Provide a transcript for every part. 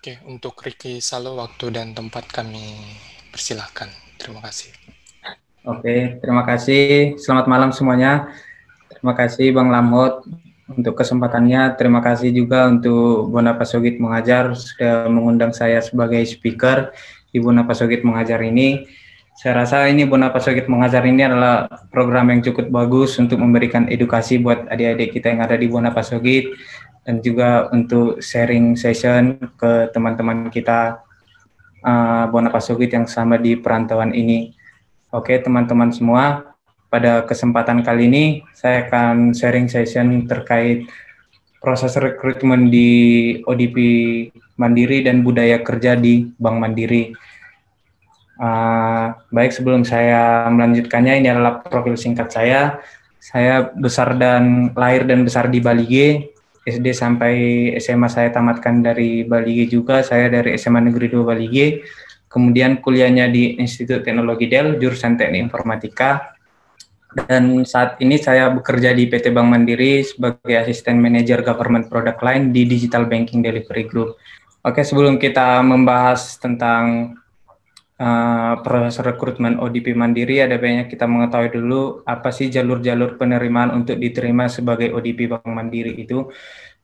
Oke, untuk Ricky Salo waktu dan tempat kami persilahkan. Terima kasih. Oke, terima kasih. Selamat malam semuanya. Terima kasih Bang Lamhot untuk kesempatannya. Terima kasih juga untuk Bona Pasogit Mengajar sudah mengundang saya sebagai speaker di Bona Pasogit Mengajar ini. Saya rasa ini Bona Pasogit Mengajar ini adalah program yang cukup bagus untuk memberikan edukasi buat adik-adik kita yang ada di Bona Pasogit dan juga untuk sharing session ke teman-teman kita uh, Bona Pasugit yang sama di perantauan ini. Oke teman-teman semua, pada kesempatan kali ini saya akan sharing session terkait proses rekrutmen di ODP Mandiri dan budaya kerja di Bank Mandiri. Uh, baik sebelum saya melanjutkannya, ini adalah profil singkat saya. Saya besar dan lahir dan besar di Bali G, SD sampai SMA saya tamatkan dari Bali G juga, saya dari SMA Negeri 2 Bali G, kemudian kuliahnya di Institut Teknologi Del, jurusan Teknik Informatika, dan saat ini saya bekerja di PT Bank Mandiri sebagai asisten manajer government product line di Digital Banking Delivery Group. Oke, sebelum kita membahas tentang uh, proses rekrutmen ODP Mandiri, ada banyak kita mengetahui dulu apa sih jalur-jalur penerimaan untuk diterima sebagai ODP Bank Mandiri itu.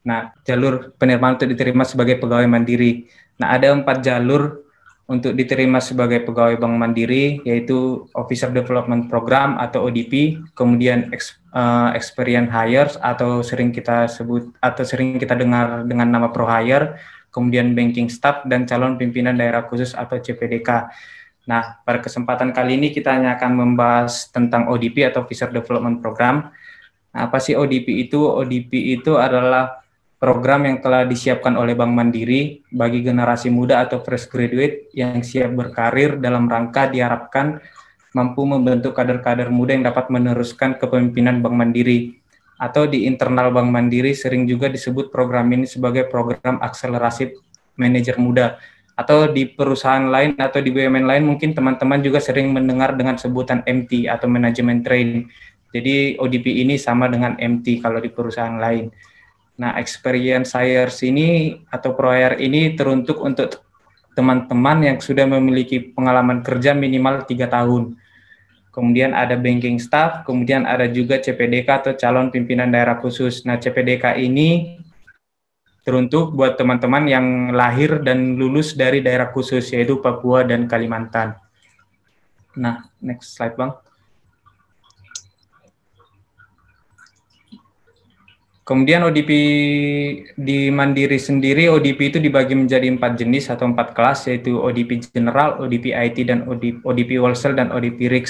Nah, jalur penerimaan untuk diterima sebagai pegawai mandiri. Nah, ada empat jalur untuk diterima sebagai pegawai Bank Mandiri, yaitu Officer Development Program atau ODP, kemudian uh, Experience Hires atau sering kita sebut atau sering kita dengar dengan nama Pro Hire, kemudian banking staff, dan calon pimpinan daerah khusus atau CPDK. Nah, pada kesempatan kali ini kita hanya akan membahas tentang ODP atau Officer Development Program. Nah, apa sih ODP itu? ODP itu adalah program yang telah disiapkan oleh Bank Mandiri bagi generasi muda atau fresh graduate yang siap berkarir dalam rangka diharapkan mampu membentuk kader-kader muda yang dapat meneruskan kepemimpinan Bank Mandiri atau di internal Bank Mandiri sering juga disebut program ini sebagai program akselerasi manajer muda atau di perusahaan lain atau di BUMN lain mungkin teman-teman juga sering mendengar dengan sebutan MT atau manajemen train. Jadi ODP ini sama dengan MT kalau di perusahaan lain. Nah, experience hires ini atau proyer ini teruntuk untuk teman-teman yang sudah memiliki pengalaman kerja minimal tiga tahun kemudian ada banking staff, kemudian ada juga CPDK atau calon pimpinan daerah khusus. Nah, CPDK ini teruntuk buat teman-teman yang lahir dan lulus dari daerah khusus, yaitu Papua dan Kalimantan. Nah, next slide, Bang. Kemudian ODP di Mandiri sendiri, ODP itu dibagi menjadi empat jenis atau empat kelas, yaitu ODP General, ODP IT, dan ODP, ODP Wholesale, dan ODP RIX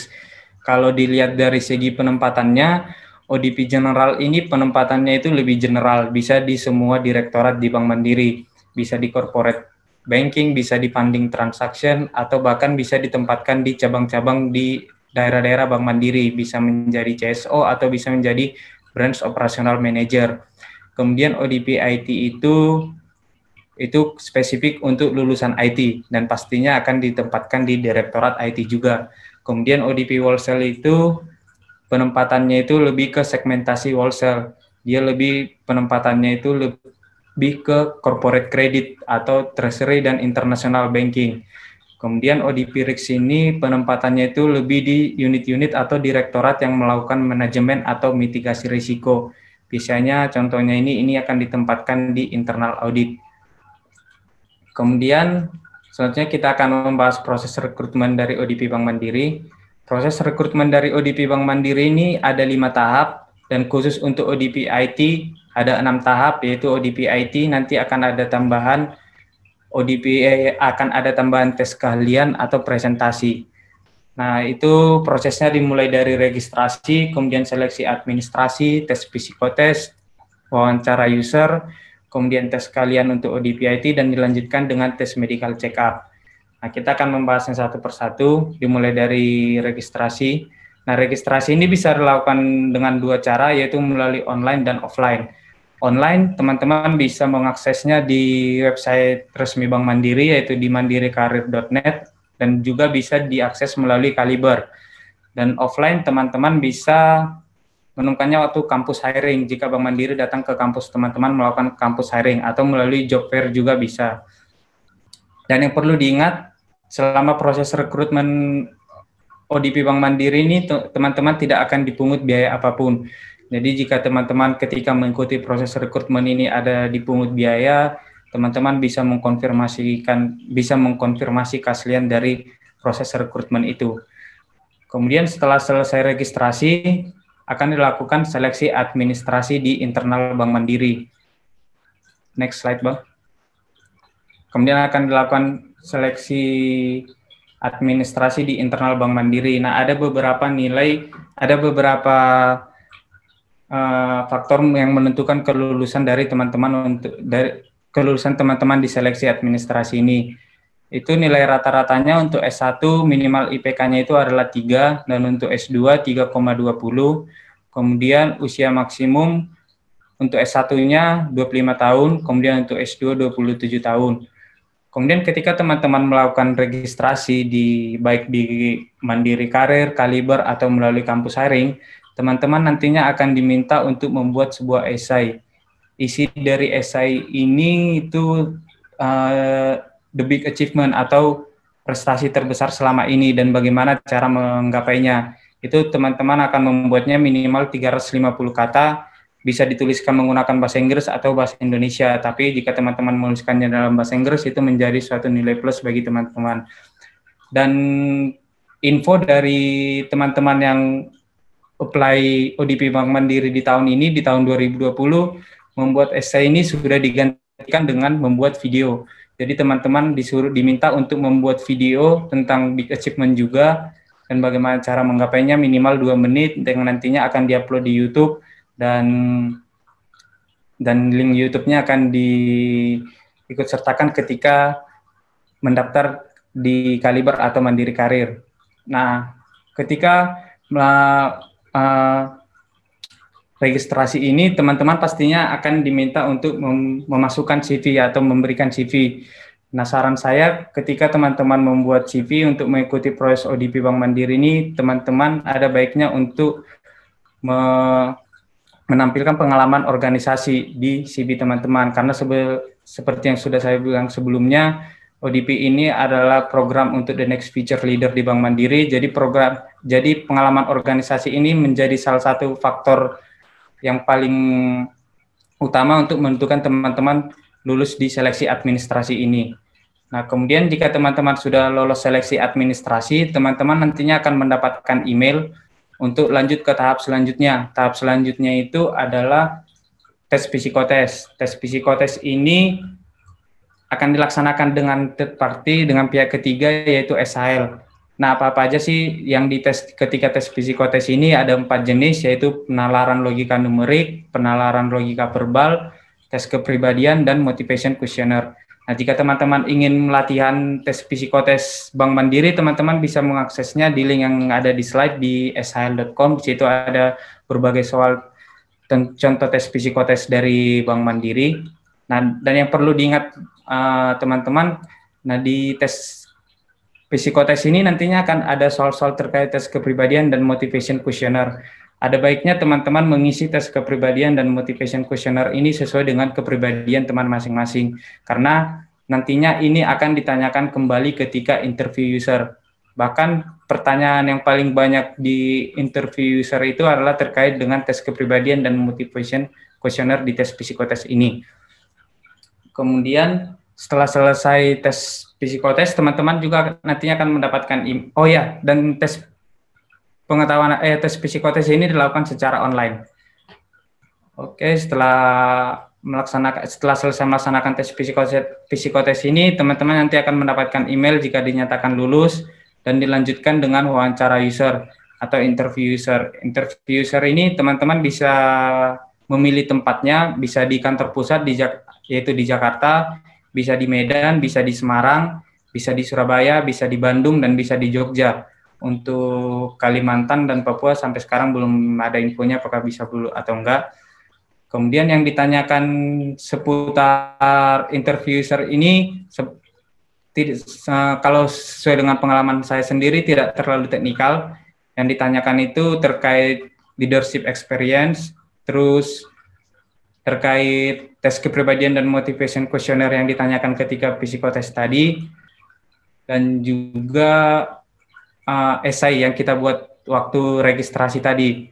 kalau dilihat dari segi penempatannya, ODP General ini penempatannya itu lebih general, bisa di semua direktorat di Bank Mandiri, bisa di corporate banking, bisa di funding transaction, atau bahkan bisa ditempatkan di cabang-cabang di daerah-daerah Bank Mandiri, bisa menjadi CSO atau bisa menjadi branch operational manager. Kemudian ODP IT itu itu spesifik untuk lulusan IT dan pastinya akan ditempatkan di direktorat IT juga. Kemudian ODP wholesale itu penempatannya itu lebih ke segmentasi wholesale. Dia lebih penempatannya itu lebih ke corporate credit atau treasury dan international banking. Kemudian ODP RIX ini penempatannya itu lebih di unit-unit atau direktorat yang melakukan manajemen atau mitigasi risiko. Biasanya contohnya ini ini akan ditempatkan di internal audit. Kemudian Selanjutnya kita akan membahas proses rekrutmen dari ODP Bank Mandiri. Proses rekrutmen dari ODP Bank Mandiri ini ada lima tahap dan khusus untuk ODP IT ada enam tahap yaitu ODP IT nanti akan ada tambahan ODP eh, akan ada tambahan tes keahlian atau presentasi. Nah, itu prosesnya dimulai dari registrasi, kemudian seleksi administrasi, tes psikotes, wawancara user, kemudian tes kalian untuk ODPIT dan dilanjutkan dengan tes medical check up. Nah, kita akan membahasnya satu persatu, dimulai dari registrasi. Nah, registrasi ini bisa dilakukan dengan dua cara, yaitu melalui online dan offline. Online, teman-teman bisa mengaksesnya di website resmi Bank Mandiri, yaitu di mandirikarir.net, dan juga bisa diakses melalui Kaliber. Dan offline, teman-teman bisa menemukannya waktu kampus hiring. Jika Bank Mandiri datang ke kampus teman-teman melakukan kampus hiring atau melalui job fair juga bisa. Dan yang perlu diingat, selama proses rekrutmen ODP Bank Mandiri ini teman-teman tidak akan dipungut biaya apa pun. Jadi jika teman-teman ketika mengikuti proses rekrutmen ini ada dipungut biaya, teman-teman bisa mengkonfirmasikan bisa mengkonfirmasi keaslian dari proses rekrutmen itu. Kemudian setelah selesai registrasi akan dilakukan seleksi administrasi di internal Bank Mandiri. Next slide, Bang. Kemudian akan dilakukan seleksi administrasi di internal Bank Mandiri. Nah, ada beberapa nilai, ada beberapa uh, faktor yang menentukan kelulusan dari teman-teman untuk dari kelulusan teman-teman di seleksi administrasi ini. Itu nilai rata-ratanya untuk S1 minimal IPK-nya itu adalah 3 dan untuk S2 3,20. Kemudian usia maksimum untuk S1-nya 25 tahun, kemudian untuk S2 27 tahun. Kemudian ketika teman-teman melakukan registrasi di baik di Mandiri Karir, Kaliber atau melalui kampus hiring, teman-teman nantinya akan diminta untuk membuat sebuah esai. Isi dari esai ini itu uh, the big achievement atau prestasi terbesar selama ini dan bagaimana cara menggapainya. Itu teman-teman akan membuatnya minimal 350 kata bisa dituliskan menggunakan bahasa Inggris atau bahasa Indonesia. Tapi jika teman-teman menuliskannya dalam bahasa Inggris itu menjadi suatu nilai plus bagi teman-teman. Dan info dari teman-teman yang apply ODP Bank Mandiri di tahun ini di tahun 2020 membuat essay ini sudah digantikan dengan membuat video. Jadi teman-teman disuruh diminta untuk membuat video tentang big achievement juga dan bagaimana cara menggapainya minimal dua menit dengan nantinya akan diupload di YouTube dan dan link YouTube-nya akan diikut sertakan ketika mendaftar di Kaliber atau Mandiri Karir. Nah, ketika uh, registrasi ini, teman-teman pastinya akan diminta untuk mem memasukkan CV atau memberikan CV. Nah, saran saya ketika teman-teman membuat CV untuk mengikuti proses ODP Bank Mandiri ini, teman-teman ada baiknya untuk me menampilkan pengalaman organisasi di CV teman-teman karena sebe seperti yang sudah saya bilang sebelumnya ODP ini adalah program untuk the next future leader di Bank Mandiri jadi program jadi pengalaman organisasi ini menjadi salah satu faktor yang paling utama untuk menentukan teman-teman lulus di seleksi administrasi ini. Nah, kemudian jika teman-teman sudah lolos seleksi administrasi, teman-teman nantinya akan mendapatkan email untuk lanjut ke tahap selanjutnya. Tahap selanjutnya itu adalah tes psikotes. Tes psikotes ini akan dilaksanakan dengan third party dengan pihak ketiga yaitu SHL. Nah, apa-apa aja sih yang dites ketika tes psikotes ini ada empat jenis yaitu penalaran logika numerik, penalaran logika verbal, tes kepribadian dan motivation questionnaire. Nah, jika teman-teman ingin latihan tes psikotes Bank Mandiri, teman-teman bisa mengaksesnya di link yang ada di slide di shl.com. Di situ ada berbagai soal contoh tes psikotes dari Bank Mandiri. Nah, dan yang perlu diingat eh, teman-teman, uh, nah di tes psikotes ini nantinya akan ada soal-soal terkait tes kepribadian dan motivation questionnaire. Ada baiknya teman-teman mengisi tes kepribadian dan motivation questionnaire ini sesuai dengan kepribadian teman masing-masing. Karena nantinya ini akan ditanyakan kembali ketika interview user. Bahkan pertanyaan yang paling banyak di interview user itu adalah terkait dengan tes kepribadian dan motivation questionnaire di tes psikotes ini. Kemudian setelah selesai tes psikotes, teman-teman juga nantinya akan mendapatkan oh ya dan tes pengetahuan eh, tes psikotes ini dilakukan secara online. Oke, setelah melaksanakan setelah selesai melaksanakan tes psikotes, psikotes ini, teman-teman nanti akan mendapatkan email jika dinyatakan lulus dan dilanjutkan dengan wawancara user atau interview user. Interview user ini teman-teman bisa memilih tempatnya, bisa di kantor pusat di yaitu di Jakarta, bisa di Medan, bisa di Semarang, bisa di Surabaya, bisa di Bandung dan bisa di Jogja untuk Kalimantan dan Papua sampai sekarang belum ada infonya apakah bisa dulu atau enggak. Kemudian yang ditanyakan seputar interview user ini tidak, kalau sesuai dengan pengalaman saya sendiri tidak terlalu teknikal. Yang ditanyakan itu terkait leadership experience, terus terkait tes kepribadian dan motivation questionnaire yang ditanyakan ketika psikotes tadi dan juga uh, esai yang kita buat waktu registrasi tadi.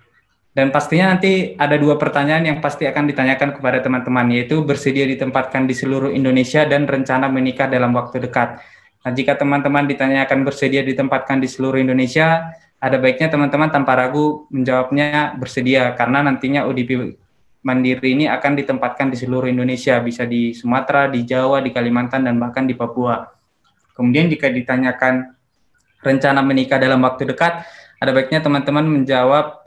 Dan pastinya nanti ada dua pertanyaan yang pasti akan ditanyakan kepada teman-teman, yaitu bersedia ditempatkan di seluruh Indonesia dan rencana menikah dalam waktu dekat. Nah, jika teman-teman ditanyakan bersedia ditempatkan di seluruh Indonesia, ada baiknya teman-teman tanpa ragu menjawabnya bersedia, karena nantinya UDP Mandiri ini akan ditempatkan di seluruh Indonesia, bisa di Sumatera, di Jawa, di Kalimantan, dan bahkan di Papua. Kemudian jika ditanyakan rencana menikah dalam waktu dekat, ada baiknya teman-teman menjawab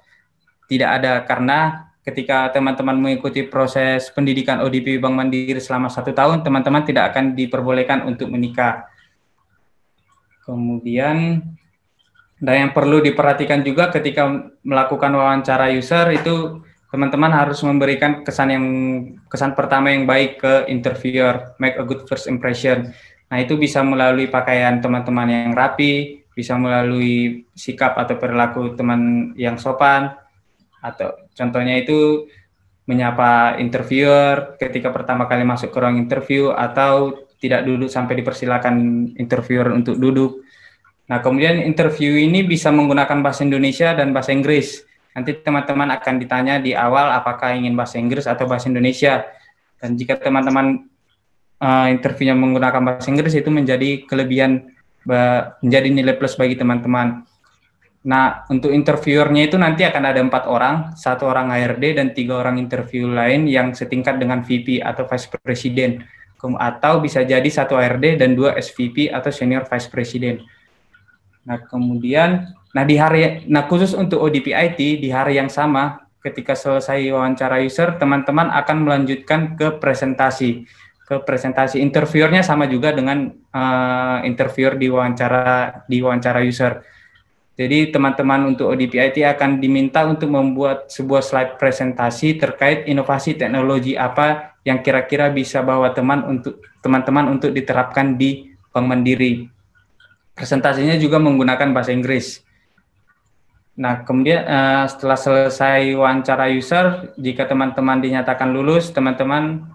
tidak ada karena ketika teman-teman mengikuti proses pendidikan ODP Bank Mandiri selama satu tahun, teman-teman tidak akan diperbolehkan untuk menikah. Kemudian, dan yang perlu diperhatikan juga ketika melakukan wawancara user itu teman-teman harus memberikan kesan yang kesan pertama yang baik ke interviewer, make a good first impression. Nah, itu bisa melalui pakaian teman-teman yang rapi, bisa melalui sikap atau perilaku teman yang sopan, atau contohnya itu menyapa interviewer ketika pertama kali masuk ke ruang interview atau tidak duduk sampai dipersilakan interviewer untuk duduk. Nah, kemudian interview ini bisa menggunakan bahasa Indonesia dan bahasa Inggris. Nanti teman-teman akan ditanya di awal apakah ingin bahasa Inggris atau bahasa Indonesia. Dan jika teman-teman uh, interviewnya menggunakan bahasa Inggris itu menjadi kelebihan menjadi nilai plus bagi teman-teman. Nah, untuk interviewernya itu nanti akan ada empat orang, satu orang HRD dan tiga orang interview lain yang setingkat dengan VP atau Vice President, atau bisa jadi satu HRD dan dua SVP atau Senior Vice President. Nah, kemudian, nah di hari, nah khusus untuk ODP IT di hari yang sama, ketika selesai wawancara user, teman-teman akan melanjutkan ke presentasi. Ke presentasi interviewernya sama juga dengan uh, interviewer di wawancara di wawancara user jadi teman-teman untuk ODP IT akan diminta untuk membuat sebuah slide presentasi terkait inovasi teknologi apa yang kira-kira bisa bawa teman untuk teman-teman untuk diterapkan di Bank Mandiri. Presentasinya juga menggunakan bahasa Inggris. Nah, kemudian uh, setelah selesai wawancara user, jika teman-teman dinyatakan lulus, teman-teman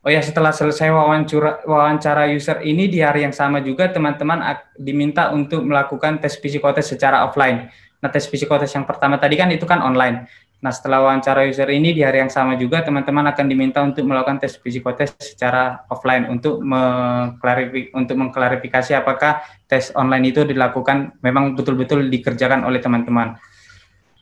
Oh ya, setelah selesai wawancara, wawancara user ini di hari yang sama juga teman-teman diminta untuk melakukan tes psikotes secara offline. Nah, tes psikotes yang pertama tadi kan itu kan online. Nah, setelah wawancara user ini di hari yang sama juga teman-teman akan diminta untuk melakukan tes psikotes secara offline untuk mengklarifikasi untuk mengklarifikasi apakah tes online itu dilakukan memang betul-betul dikerjakan oleh teman-teman.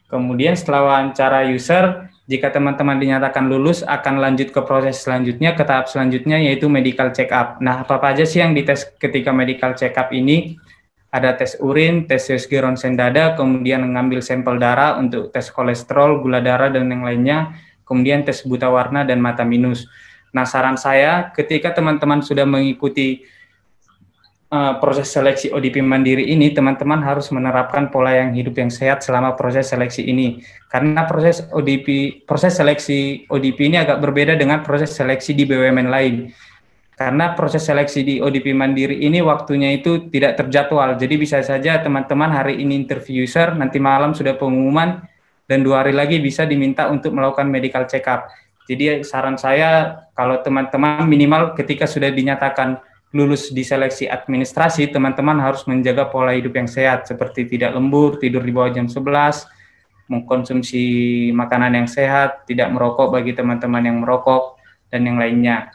Kemudian setelah wawancara user jika teman-teman dinyatakan lulus, akan lanjut ke proses selanjutnya, ke tahap selanjutnya yaitu medical check up. Nah, apa-apa aja sih yang dites ketika medical check up ini? Ada tes urin, tes USG ronsen dada, kemudian mengambil sampel darah untuk tes kolesterol, gula darah, dan yang lainnya, kemudian tes buta warna dan mata minus. Nah, saran saya ketika teman-teman sudah mengikuti uh, proses seleksi ODP mandiri ini, teman-teman harus menerapkan pola yang hidup yang sehat selama proses seleksi ini. Karena proses ODP, proses seleksi ODP ini agak berbeda dengan proses seleksi di BUMN lain. Karena proses seleksi di ODP mandiri ini waktunya itu tidak terjadwal. Jadi bisa saja teman-teman hari ini interview user, nanti malam sudah pengumuman, dan dua hari lagi bisa diminta untuk melakukan medical check up. Jadi saran saya kalau teman-teman minimal ketika sudah dinyatakan lulus di seleksi administrasi, teman-teman harus menjaga pola hidup yang sehat seperti tidak lembur, tidur di bawah jam 11, mengkonsumsi makanan yang sehat, tidak merokok bagi teman-teman yang merokok dan yang lainnya.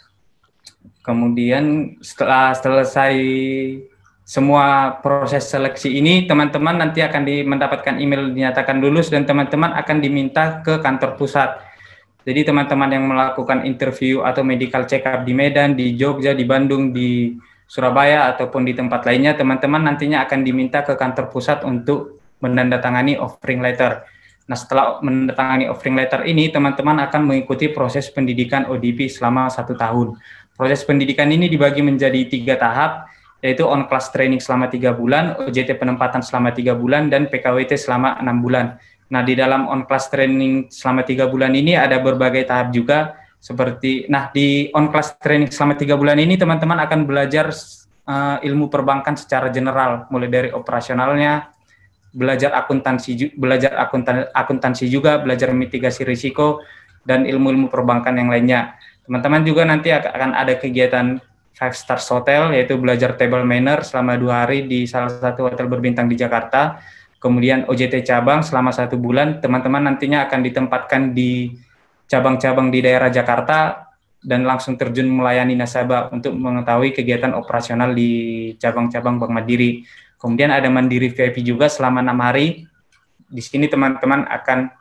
Kemudian setelah selesai semua proses seleksi ini, teman-teman nanti akan mendapatkan email dinyatakan lulus dan teman-teman akan diminta ke kantor pusat jadi teman-teman yang melakukan interview atau medical check up di Medan, di Jogja, di Bandung, di Surabaya ataupun di tempat lainnya, teman-teman nantinya akan diminta ke kantor pusat untuk menandatangani offering letter. Nah, setelah menandatangani offering letter ini, teman-teman akan mengikuti proses pendidikan ODP selama satu tahun. Proses pendidikan ini dibagi menjadi tiga tahap, yaitu on-class training selama tiga bulan, OJT penempatan selama tiga bulan, dan PKWT selama enam bulan. Nah, di dalam on-class training selama tiga bulan ini ada berbagai tahap juga, seperti, nah di on-class training selama tiga bulan ini teman-teman akan belajar uh, ilmu perbankan secara general, mulai dari operasionalnya, belajar akuntansi, belajar akuntan, akuntansi juga, belajar mitigasi risiko, dan ilmu-ilmu perbankan yang lainnya. Teman-teman juga nanti akan ada kegiatan Five Stars Hotel, yaitu belajar table manner selama dua hari di salah satu hotel berbintang di Jakarta. Kemudian OJT cabang selama satu bulan, teman-teman nantinya akan ditempatkan di cabang-cabang di daerah Jakarta dan langsung terjun melayani nasabah untuk mengetahui kegiatan operasional di cabang-cabang Bank Mandiri. Kemudian ada Mandiri VIP juga selama enam hari. Di sini teman-teman akan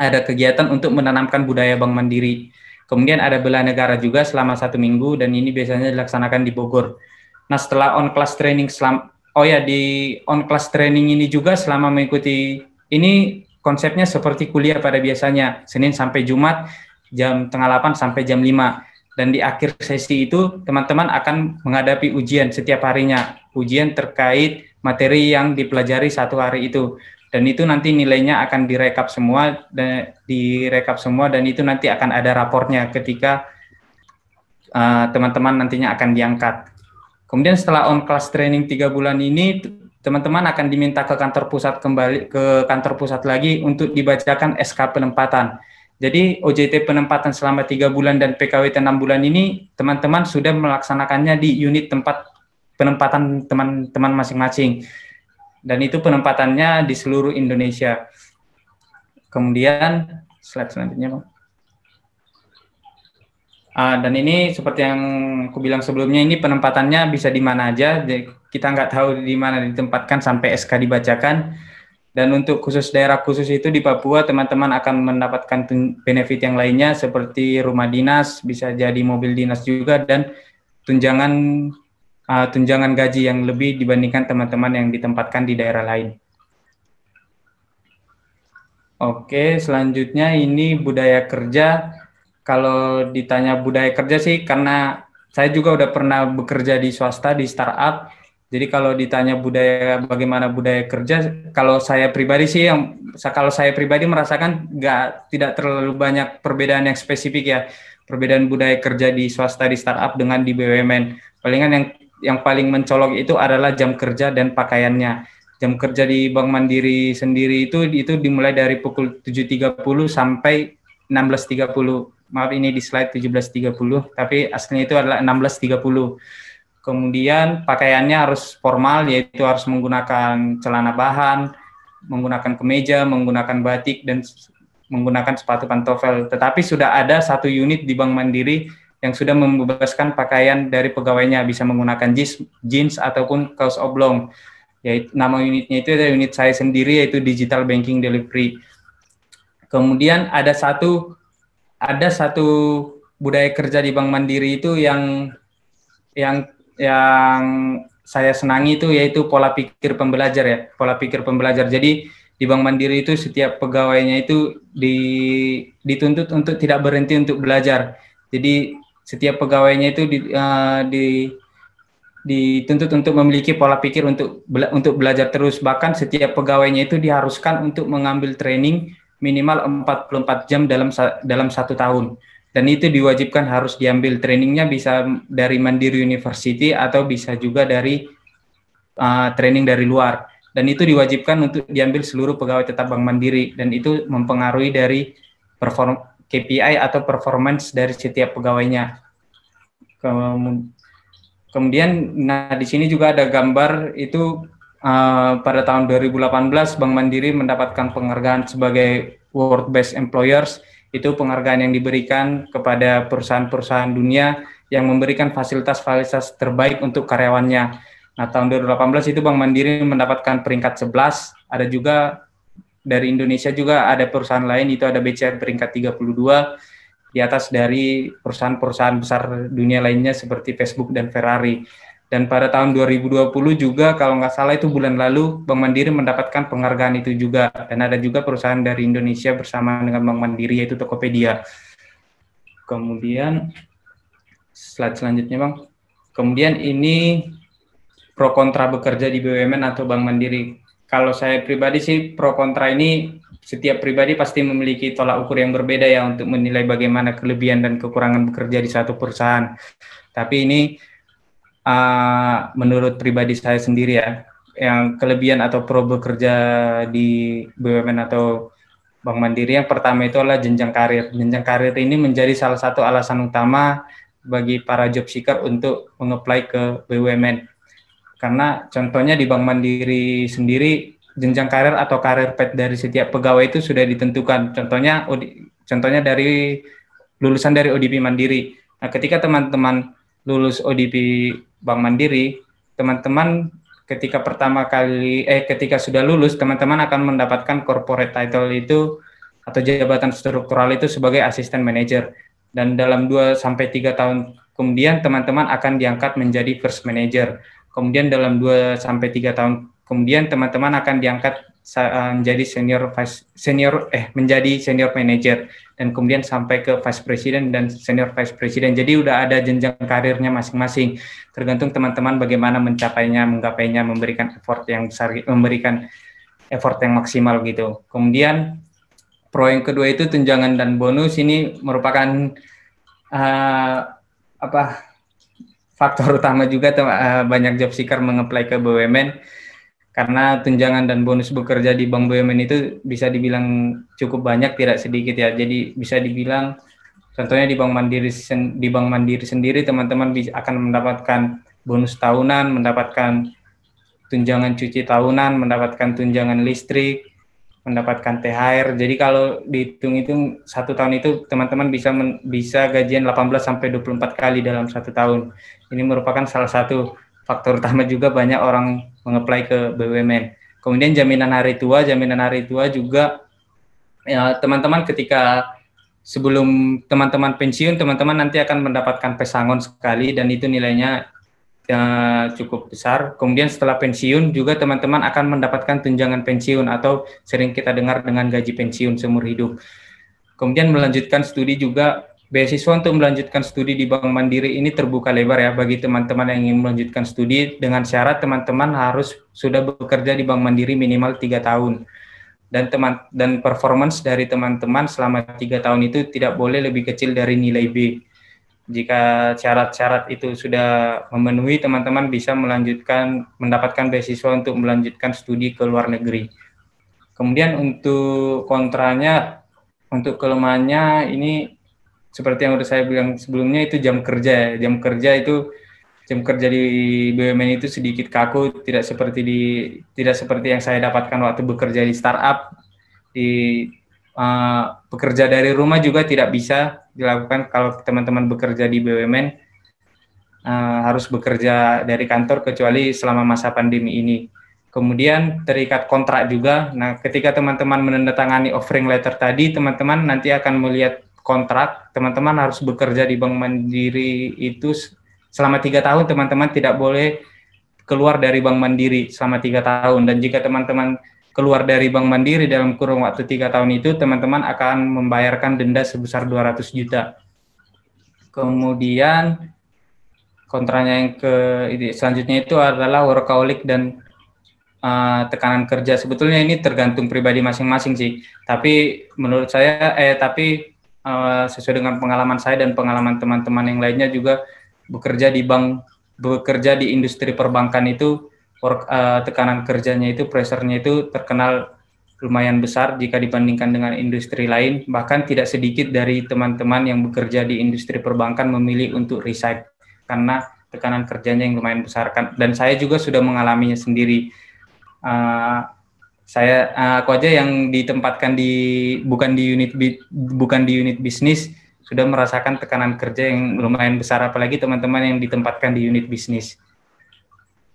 ada kegiatan untuk menanamkan budaya Bank Mandiri. Kemudian ada bela negara juga selama satu minggu dan ini biasanya dilaksanakan di Bogor. Nah setelah on class training selam, oh ya di on class training ini juga selama mengikuti ini konsepnya seperti kuliah pada biasanya Senin sampai Jumat jam tengah 8 sampai jam 5 dan di akhir sesi itu teman-teman akan menghadapi ujian setiap harinya ujian terkait materi yang dipelajari satu hari itu dan itu nanti nilainya akan direkap semua dan direkap semua dan itu nanti akan ada rapornya ketika uh, teman-teman uh, nantinya akan diangkat kemudian setelah on class training tiga bulan ini teman-teman akan diminta ke kantor pusat kembali ke kantor pusat lagi untuk dibacakan SK penempatan jadi OJT penempatan selama tiga bulan dan PKWT enam bulan ini teman-teman sudah melaksanakannya di unit tempat penempatan teman-teman masing-masing. Dan itu penempatannya di seluruh Indonesia. Kemudian slide selanjutnya, Bang. Uh, dan ini seperti yang aku bilang sebelumnya, ini penempatannya bisa di mana aja. Jadi kita nggak tahu di mana ditempatkan sampai SK dibacakan dan untuk khusus daerah khusus itu di Papua, teman-teman akan mendapatkan benefit yang lainnya seperti rumah dinas, bisa jadi mobil dinas juga, dan tunjangan uh, tunjangan gaji yang lebih dibandingkan teman-teman yang ditempatkan di daerah lain. Oke, selanjutnya ini budaya kerja. Kalau ditanya budaya kerja sih, karena saya juga udah pernah bekerja di swasta, di startup, jadi kalau ditanya budaya bagaimana budaya kerja, kalau saya pribadi sih yang kalau saya pribadi merasakan nggak tidak terlalu banyak perbedaan yang spesifik ya perbedaan budaya kerja di swasta di startup dengan di BUMN. Palingan yang yang paling mencolok itu adalah jam kerja dan pakaiannya. Jam kerja di Bank Mandiri sendiri itu itu dimulai dari pukul 7.30 sampai 16.30. Maaf ini di slide 17.30, tapi aslinya itu adalah 16.30 Kemudian pakaiannya harus formal, yaitu harus menggunakan celana bahan, menggunakan kemeja, menggunakan batik, dan menggunakan sepatu pantofel. Tetapi sudah ada satu unit di Bank Mandiri yang sudah membebaskan pakaian dari pegawainya, bisa menggunakan jeans, jeans ataupun kaos oblong. Yaitu, nama unitnya itu adalah unit saya sendiri, yaitu Digital Banking Delivery. Kemudian ada satu ada satu budaya kerja di Bank Mandiri itu yang yang yang saya senangi itu yaitu pola pikir pembelajar ya, pola pikir pembelajar. Jadi di Bank Mandiri itu setiap pegawainya itu di, dituntut untuk tidak berhenti untuk belajar. Jadi setiap pegawainya itu di, uh, di dituntut untuk memiliki pola pikir untuk bela, untuk belajar terus. Bahkan setiap pegawainya itu diharuskan untuk mengambil training minimal 44 jam dalam dalam satu tahun. Dan itu diwajibkan harus diambil. Trainingnya bisa dari Mandiri University atau bisa juga dari uh, training dari luar. Dan itu diwajibkan untuk diambil seluruh pegawai tetap Bank Mandiri. Dan itu mempengaruhi dari perform KPI atau performance dari setiap pegawainya. Kemudian nah di sini juga ada gambar itu uh, pada tahun 2018 Bank Mandiri mendapatkan penghargaan sebagai World Best Employers itu penghargaan yang diberikan kepada perusahaan-perusahaan dunia yang memberikan fasilitas-fasilitas terbaik untuk karyawannya. Nah, tahun 2018 itu Bank Mandiri mendapatkan peringkat 11, ada juga dari Indonesia juga ada perusahaan lain itu ada BCR peringkat 32 di atas dari perusahaan-perusahaan besar dunia lainnya seperti Facebook dan Ferrari. Dan pada tahun 2020 juga kalau nggak salah itu bulan lalu Bank Mandiri mendapatkan penghargaan itu juga dan ada juga perusahaan dari Indonesia bersama dengan Bank Mandiri yaitu Tokopedia. Kemudian slide selanjutnya Bang. Kemudian ini pro kontra bekerja di BUMN atau Bank Mandiri. Kalau saya pribadi sih pro kontra ini setiap pribadi pasti memiliki tolak ukur yang berbeda ya untuk menilai bagaimana kelebihan dan kekurangan bekerja di satu perusahaan. Tapi ini uh, menurut pribadi saya sendiri ya, yang kelebihan atau pro bekerja di BUMN atau Bank Mandiri. Yang pertama itu adalah jenjang karir. Jenjang karir ini menjadi salah satu alasan utama bagi para job seeker untuk mengapply ke BUMN. Karena contohnya di Bank Mandiri sendiri jenjang karir atau karir pet dari setiap pegawai itu sudah ditentukan. Contohnya contohnya dari lulusan dari ODP Mandiri. Nah, ketika teman-teman lulus ODP Bank Mandiri, teman-teman ketika pertama kali eh ketika sudah lulus teman-teman akan mendapatkan corporate title itu atau jabatan struktural itu sebagai asisten manager dan dalam 2 sampai 3 tahun kemudian teman-teman akan diangkat menjadi first manager. Kemudian dalam 2 sampai 3 tahun kemudian teman-teman akan diangkat eh, menjadi senior vice senior eh menjadi senior manager dan kemudian sampai ke vice president dan senior vice president. Jadi udah ada jenjang karirnya masing-masing. Tergantung teman-teman bagaimana mencapainya, menggapainya, memberikan effort yang besar, memberikan effort yang maksimal gitu. Kemudian Pro yang kedua itu tunjangan dan bonus ini merupakan uh, apa faktor utama juga uh, banyak job seeker mengapply ke BUMN karena tunjangan dan bonus bekerja di bank BUMN itu bisa dibilang cukup banyak tidak sedikit ya. Jadi bisa dibilang contohnya di Bank Mandiri di Bank Mandiri sendiri teman-teman akan mendapatkan bonus tahunan, mendapatkan tunjangan cuci tahunan, mendapatkan tunjangan listrik, mendapatkan THR. Jadi kalau dihitung itu satu tahun itu teman-teman bisa men, bisa gajian 18 sampai 24 kali dalam satu tahun. Ini merupakan salah satu faktor utama juga banyak orang mengapply ke BUMN. Kemudian jaminan hari tua, jaminan hari tua juga ya teman-teman ketika sebelum teman-teman pensiun, teman-teman nanti akan mendapatkan pesangon sekali dan itu nilainya ya, cukup besar. Kemudian setelah pensiun juga teman-teman akan mendapatkan tunjangan pensiun atau sering kita dengar dengan gaji pensiun seumur hidup. Kemudian melanjutkan studi juga beasiswa untuk melanjutkan studi di Bank Mandiri ini terbuka lebar ya bagi teman-teman yang ingin melanjutkan studi dengan syarat teman-teman harus sudah bekerja di Bank Mandiri minimal tiga tahun dan teman dan performance dari teman-teman selama tiga tahun itu tidak boleh lebih kecil dari nilai B jika syarat-syarat itu sudah memenuhi, teman-teman bisa melanjutkan mendapatkan beasiswa untuk melanjutkan studi ke luar negeri. Kemudian untuk kontranya, untuk kelemahannya ini seperti yang sudah saya bilang sebelumnya itu jam kerja. Jam kerja itu jam kerja di BUMN itu sedikit kaku, tidak seperti di tidak seperti yang saya dapatkan waktu bekerja di startup di bekerja dari rumah juga tidak bisa dilakukan kalau teman-teman bekerja di BUMN uh, eh, harus bekerja dari kantor kecuali selama masa pandemi ini. Kemudian terikat kontrak juga. Nah, ketika teman-teman menandatangani offering letter tadi, teman-teman nanti akan melihat kontrak. Teman-teman harus bekerja di Bank Mandiri itu selama tiga tahun. Teman-teman tidak boleh keluar dari Bank Mandiri selama tiga tahun. Dan jika teman-teman keluar dari Bank Mandiri dalam kurun waktu tiga tahun itu, teman-teman akan membayarkan denda sebesar 200 juta. Kemudian kontranya yang ke selanjutnya itu adalah workaholic dan uh, tekanan kerja. Sebetulnya ini tergantung pribadi masing-masing sih. Tapi menurut saya, eh tapi uh, sesuai dengan pengalaman saya dan pengalaman teman-teman yang lainnya juga bekerja di bank, bekerja di industri perbankan itu work, uh, tekanan kerjanya itu, pressure-nya itu terkenal lumayan besar jika dibandingkan dengan industri lain. Bahkan tidak sedikit dari teman-teman yang bekerja di industri perbankan memilih untuk resign karena tekanan kerjanya yang lumayan besar. Kan. Dan saya juga sudah mengalaminya sendiri. Uh, saya uh, aku aja yang ditempatkan di bukan di unit bukan di unit bisnis sudah merasakan tekanan kerja yang lumayan besar apalagi teman-teman yang ditempatkan di unit bisnis.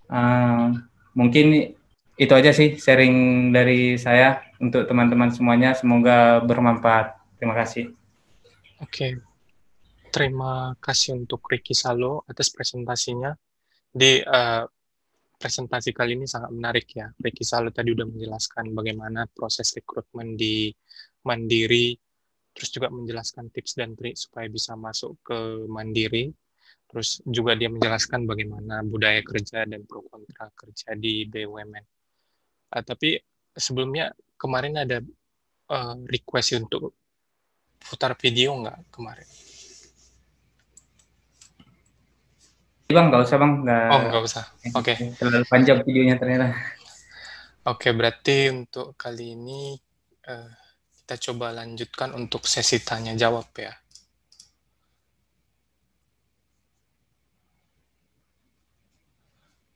Uh, mungkin itu aja sih sharing dari saya untuk teman-teman semuanya. Semoga bermanfaat. Terima kasih. Oke, okay. terima kasih untuk Ricky Salo atas presentasinya. Di uh, presentasi kali ini sangat menarik ya. Ricky Salo tadi udah menjelaskan bagaimana proses rekrutmen di Mandiri, terus juga menjelaskan tips dan trik supaya bisa masuk ke Mandiri Terus juga dia menjelaskan bagaimana budaya kerja dan pro kontra kerja di BUMN. Uh, tapi sebelumnya kemarin ada uh, request untuk putar video nggak kemarin? Bang, nggak usah bang. Nggak... Oh, nggak usah. Oke. Okay. Terlalu panjang videonya ternyata. Oke, okay, berarti untuk kali ini uh, kita coba lanjutkan untuk sesi tanya jawab ya.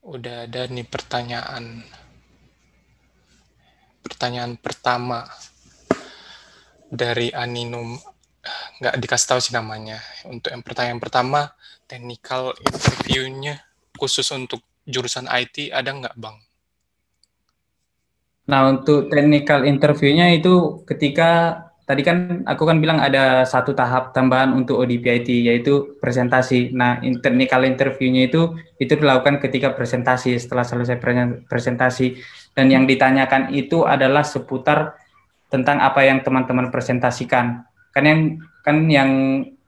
Udah ada nih pertanyaan. Pertanyaan pertama dari Aninum nggak dikasih tahu sih namanya. Untuk yang pertanyaan pertama, technical interview-nya khusus untuk jurusan IT ada nggak, Bang? Nah, untuk technical interview-nya itu ketika tadi kan aku kan bilang ada satu tahap tambahan untuk ODP IT yaitu presentasi. Nah, technical interview-nya itu itu dilakukan ketika presentasi setelah selesai presentasi dan yang ditanyakan itu adalah seputar tentang apa yang teman-teman presentasikan. Kan yang kan yang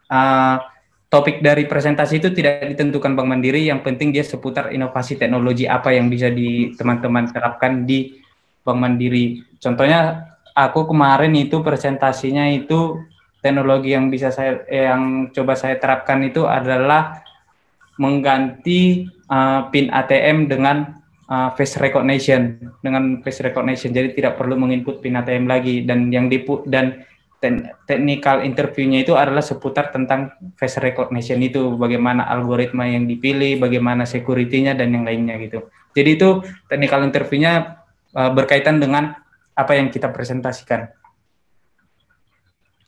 uh, topik dari presentasi itu tidak ditentukan Bank Mandiri, yang penting dia seputar inovasi teknologi apa yang bisa di teman-teman terapkan di Bank Mandiri. Contohnya aku kemarin itu presentasinya itu teknologi yang bisa saya yang coba saya terapkan itu adalah mengganti uh, PIN ATM dengan uh, face recognition dengan face recognition. Jadi tidak perlu menginput PIN ATM lagi. Dan yang dipu dan ten, technical interviewnya itu adalah seputar tentang face recognition itu. Bagaimana algoritma yang dipilih bagaimana security-nya dan yang lainnya gitu. Jadi itu technical interviewnya uh, berkaitan dengan apa yang kita presentasikan.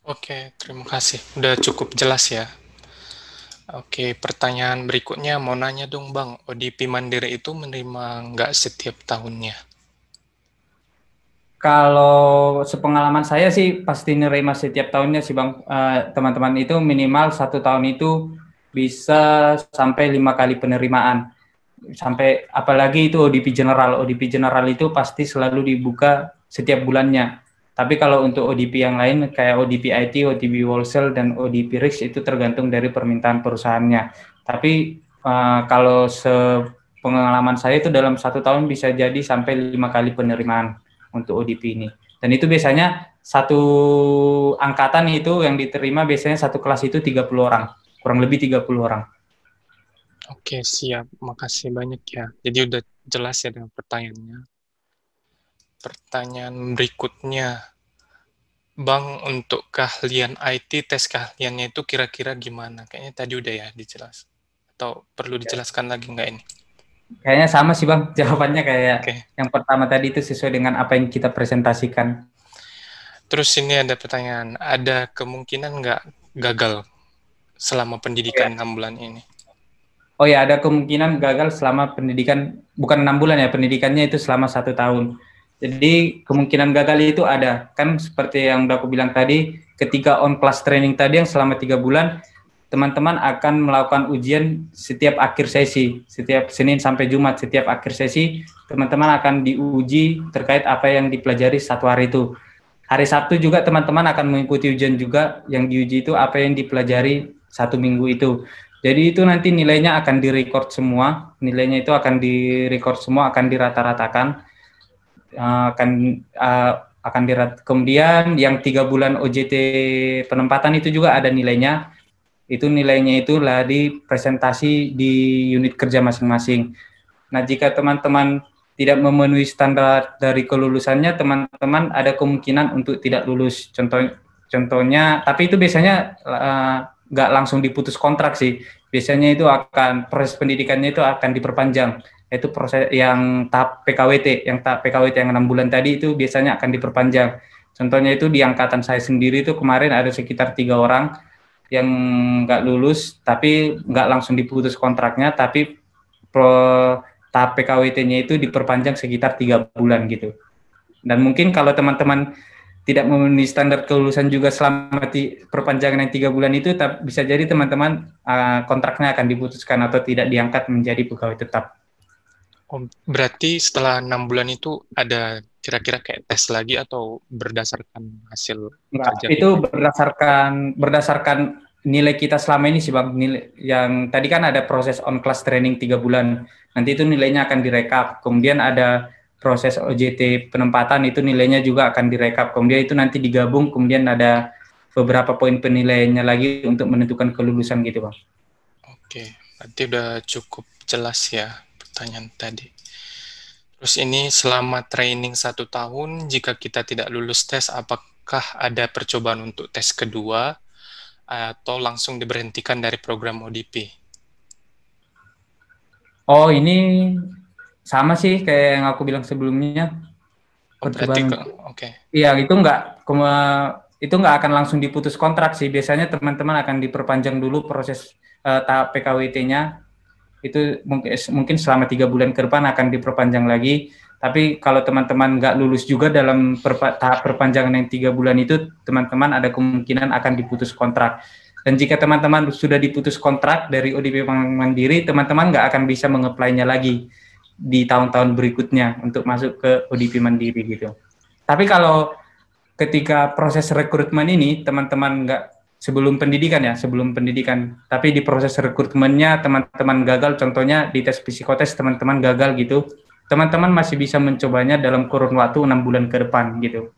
Oke, terima kasih. Udah cukup jelas ya. Oke, pertanyaan berikutnya mau nanya dong Bang, ODP Mandiri itu menerima nggak setiap tahunnya? Kalau sepengalaman saya sih pasti nerima setiap tahunnya sih Bang. Uh, teman-teman itu minimal satu tahun itu bisa sampai lima kali penerimaan sampai apalagi itu ODP general ODP general itu pasti selalu dibuka setiap bulannya tapi kalau untuk ODP yang lain kayak ODP IT, ODP wholesale dan ODP risk itu tergantung dari permintaan perusahaannya tapi uh, kalau sepengalaman saya itu dalam satu tahun bisa jadi sampai lima kali penerimaan untuk ODP ini dan itu biasanya satu angkatan itu yang diterima biasanya satu kelas itu 30 orang kurang lebih 30 orang Oke, siap. Makasih banyak ya. Jadi udah jelas ya dengan pertanyaannya. Pertanyaan berikutnya. Bang, untuk keahlian IT, tes keahliannya itu kira-kira gimana? Kayaknya tadi udah ya dijelas. Atau perlu ya. dijelaskan lagi nggak ini? Kayaknya sama sih Bang, jawabannya kayak okay. yang pertama tadi itu sesuai dengan apa yang kita presentasikan. Terus ini ada pertanyaan, ada kemungkinan nggak gagal selama pendidikan enam bulan ini? Oh ya, ada kemungkinan gagal selama pendidikan, bukan enam bulan ya, pendidikannya itu selama satu tahun. Jadi kemungkinan gagal itu ada. Kan seperti yang udah aku bilang tadi, ketika on class training tadi yang selama tiga bulan, teman-teman akan melakukan ujian setiap akhir sesi, setiap Senin sampai Jumat, setiap akhir sesi, teman-teman akan diuji terkait apa yang dipelajari satu hari itu. Hari Sabtu juga teman-teman akan mengikuti ujian juga yang diuji itu apa yang dipelajari satu minggu itu. Jadi itu nanti nilainya akan direcord semua, nilainya itu akan direcord semua, akan dirata-ratakan, uh, akan uh, akan dirat. Kemudian yang tiga bulan OJT penempatan itu juga ada nilainya. Itu nilainya itu lah di presentasi di unit kerja masing-masing. Nah jika teman-teman tidak memenuhi standar dari kelulusannya, teman-teman ada kemungkinan untuk tidak lulus. Contoh, contohnya, tapi itu biasanya uh, nggak langsung diputus kontrak sih. Biasanya itu akan proses pendidikannya itu akan diperpanjang. Itu proses yang tahap PKWT, yang tahap PKWT yang enam bulan tadi itu biasanya akan diperpanjang. Contohnya itu di angkatan saya sendiri itu kemarin ada sekitar tiga orang yang nggak lulus, tapi nggak langsung diputus kontraknya, tapi pro, tahap PKWT-nya itu diperpanjang sekitar tiga bulan gitu. Dan mungkin kalau teman-teman tidak memenuhi standar kelulusan juga selama perpanjangan yang tiga bulan itu bisa jadi teman-teman uh, kontraknya akan diputuskan atau tidak diangkat menjadi pegawai tetap. Oh, berarti setelah enam bulan itu ada kira-kira kayak tes lagi atau berdasarkan hasil Enggak, kerja itu berdasarkan berdasarkan nilai kita selama ini sih bang. Nilai yang tadi kan ada proses on class training tiga bulan. Nanti itu nilainya akan direkap. Kemudian ada proses OJT penempatan itu nilainya juga akan direkap. Kemudian itu nanti digabung, kemudian ada beberapa poin penilaiannya lagi untuk menentukan kelulusan gitu, Bang. Oke, berarti udah cukup jelas ya pertanyaan tadi. Terus ini selama training satu tahun, jika kita tidak lulus tes, apa apakah ada percobaan untuk tes kedua atau langsung diberhentikan dari program ODP? Oh, ini sama sih kayak yang aku bilang sebelumnya. Oh, berarti oke. Okay. Iya, itu enggak itu nggak akan langsung diputus kontrak sih. Biasanya teman-teman akan diperpanjang dulu proses uh, tahap PKWT-nya. Itu mungkin mungkin selama tiga bulan ke depan akan diperpanjang lagi tapi kalau teman-teman nggak lulus juga dalam perpa tahap perpanjangan yang tiga bulan itu, teman-teman ada kemungkinan akan diputus kontrak. Dan jika teman-teman sudah diputus kontrak dari ODP Mandiri, teman-teman nggak akan bisa mengeplainya lagi di tahun-tahun berikutnya untuk masuk ke ODP Mandiri gitu. Tapi kalau ketika proses rekrutmen ini, teman-teman nggak sebelum pendidikan ya, sebelum pendidikan. Tapi di proses rekrutmennya teman-teman gagal, contohnya di tes psikotes teman-teman gagal gitu, teman-teman masih bisa mencobanya dalam kurun waktu enam bulan ke depan gitu.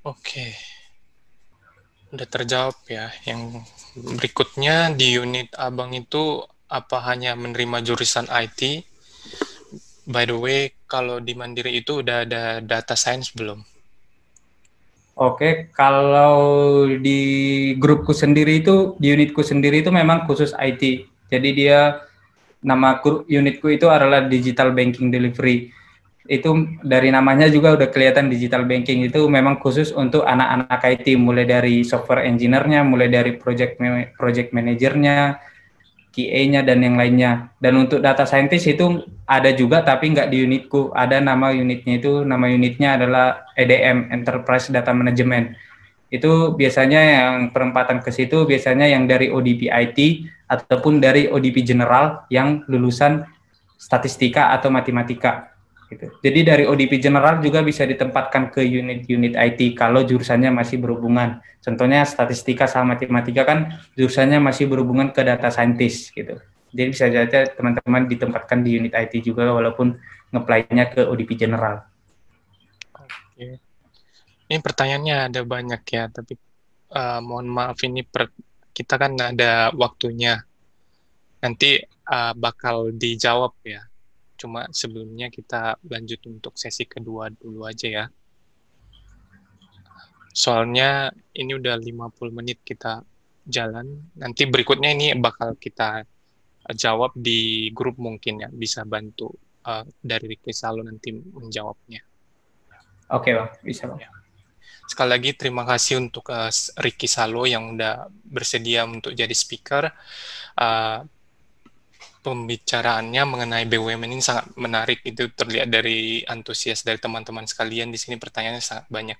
Oke, udah terjawab ya. Yang berikutnya di unit abang itu apa hanya menerima jurusan IT? By the way, kalau di Mandiri itu udah ada data science belum? Oke, kalau di grupku sendiri itu, di unitku sendiri itu memang khusus IT. Jadi dia nama unitku itu adalah digital banking delivery. Itu dari namanya juga udah kelihatan digital banking itu memang khusus untuk anak-anak IT mulai dari software engineer-nya, mulai dari project project manajernya, QA-nya dan yang lainnya. Dan untuk data scientist itu ada juga tapi nggak di unitku. Ada nama unitnya itu nama unitnya adalah EDM Enterprise Data Management itu biasanya yang perempatan ke situ biasanya yang dari ODP IT ataupun dari ODP General yang lulusan statistika atau matematika gitu. Jadi dari ODP General juga bisa ditempatkan ke unit-unit IT kalau jurusannya masih berhubungan. Contohnya statistika sama matematika kan jurusannya masih berhubungan ke data scientist gitu. Jadi bisa saja teman-teman ditempatkan di unit IT juga walaupun ngeplay-nya ke ODP General. Oke. Ini pertanyaannya ada banyak ya, tapi uh, mohon maaf ini per, kita kan ada waktunya. Nanti uh, bakal dijawab ya. Cuma sebelumnya kita lanjut untuk sesi kedua dulu aja ya. Soalnya ini udah 50 menit kita jalan. Nanti berikutnya ini bakal kita jawab di grup mungkin ya. Bisa bantu uh, dari Ricky Salo nanti menjawabnya. Oke bang, bisa bang. Ya. Sekali lagi terima kasih untuk uh, Ricky Salo yang udah bersedia untuk jadi speaker. Uh, pembicaraannya mengenai BUMN ini sangat menarik itu terlihat dari antusias dari teman-teman sekalian di sini pertanyaannya sangat banyak.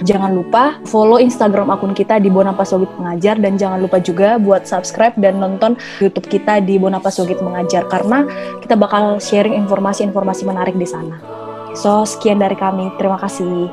Jangan lupa follow Instagram akun kita di Bonapasogit Mengajar dan jangan lupa juga buat subscribe dan nonton YouTube kita di Bonapasogit Mengajar karena kita bakal sharing informasi-informasi menarik di sana. So, sekian dari kami. Terima kasih.